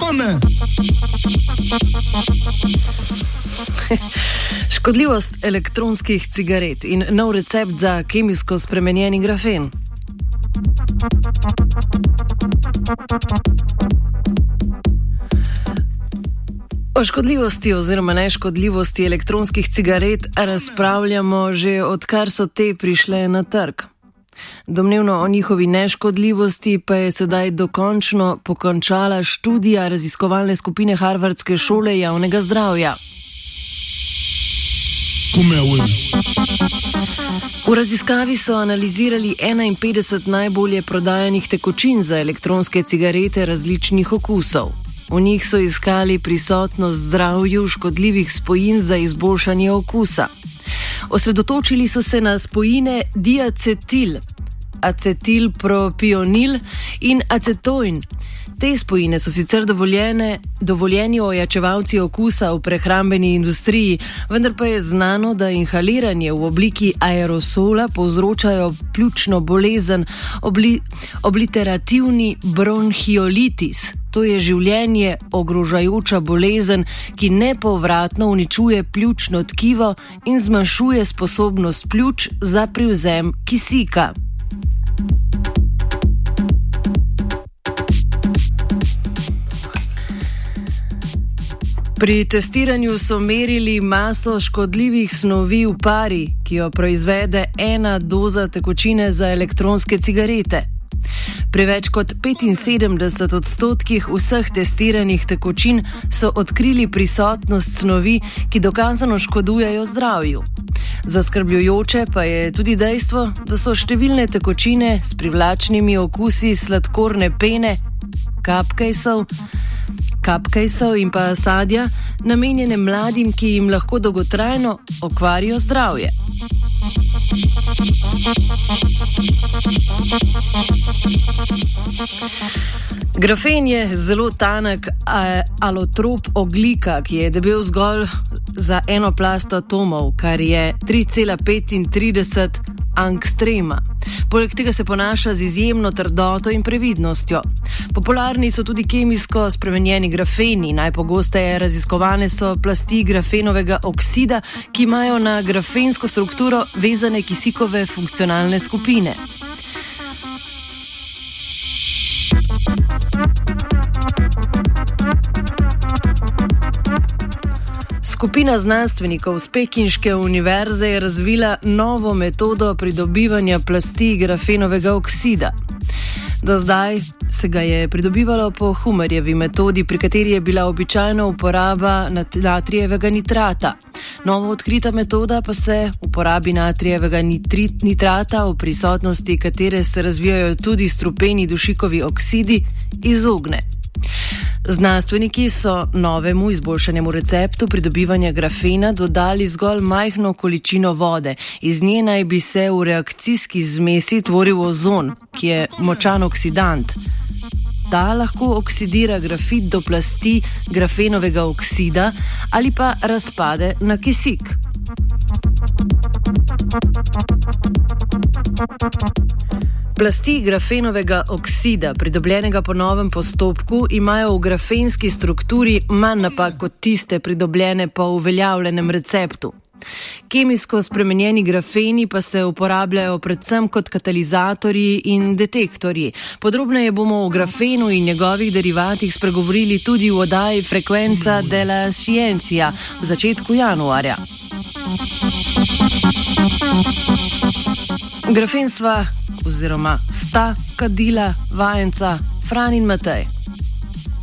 Commun. Škodljivost elektronskih cigaret in nov recept za kemijsko spremenjeni grafen. O škodljivosti oziroma neškodljivosti elektronskih cigaret razpravljamo že odkar so te prišle na trg. Domnevno o njihovi neškodljivosti pa je sedaj dokončno pokončala študija raziskovalne skupine Harvardske šole javnega zdravja. V raziskavi so analizirali 51 najbolje prodajanih tekočin za elektronske cigarete različnih okusov. V njih so iskali prisotnost zdravju škodljivih spojin za izboljšanje okusa. Osredotočili so se na spojine diacetil, acetilpropionil in acetoin. Te spojine so sicer dovoljene, dovoljeni ojačevalci okusa v prehrambeni industriji, vendar pa je znano, da inhaliranje v obliki aerosola povzročajo pljučno bolezen, obli, obliterativni bronhiolitis. To je življenje ogrožajoča bolezen, ki nepovratno uničuje pljučno tkivo in zmanjšuje sposobnost pljuč za prevzem kisika. Pri testiranju so merili maso škodljivih snovi v pari, ki jo proizvede ena doza tekočine za elektronske cigarete. Pri več kot 75 odstotkih vseh testiranih tekočin so odkrili prisotnost snovi, ki dokazano škodujejo zdravju. Zaskrbljujoče pa je tudi dejstvo, da so številne tekočine s privlačnimi okusi sladkorne pene, kapkejsov, kapkejsov in pa sadja, namenjene mladim, ki jim lahko dolgotrajno okvarijo zdravje. Grafen je zelo tanek alotrop oglika, ki je debel zgolj za eno plast atomov, kar je 3,35 angstrema. Poleg tega se ponaša z izjemno trdoto in previdnostjo. Popularni so tudi kemijsko spremenjeni grafeni. Najpogosteje raziskovane so plasti grafenovega oksida, ki imajo na grafensko strukturo vezane kisikove funkcionalne skupine. Skupina znanstvenikov z Pekinške univerze je razvila novo metodo pridobivanja plasti grafenovega oksida. Do zdaj se ga je pridobivalo po Humerjevi metodi, pri kateri je bila običajna uporaba natrijevega nitrata. Novo odkrita metoda pa se uporabi natrijevega nitrit, nitrata, v prisotnosti katere se razvijajo tudi strupeni dušikovi oksidi, izogne. Znanstveniki so novemu izboljšanemu receptu pridobivanja grafena dodali zgolj majhno količino vode. Iz nje naj bi se v reakcijski zmesi tvoril ozon, ki je močan oksidant. Ta lahko oksidira grafit do plasti grafenovega oksida ali pa razpade na kisik. Plasti grafenovega oksida, pridobljenega po novem postopku, imajo v grafenski strukturi manj napak kot tiste pridobljene po uveljavljenem receptu. Kemijsko spremenjeni grafeni pa se uporabljajo predvsem kot katalizatorji in detektorji. Podrobneje bomo o grafenu in njegovih derivatih spregovorili tudi v oddaji Frekvenca della Scienza v začetku januarja. Grafen sva oziroma sta kadila vajenca Fran in Matej.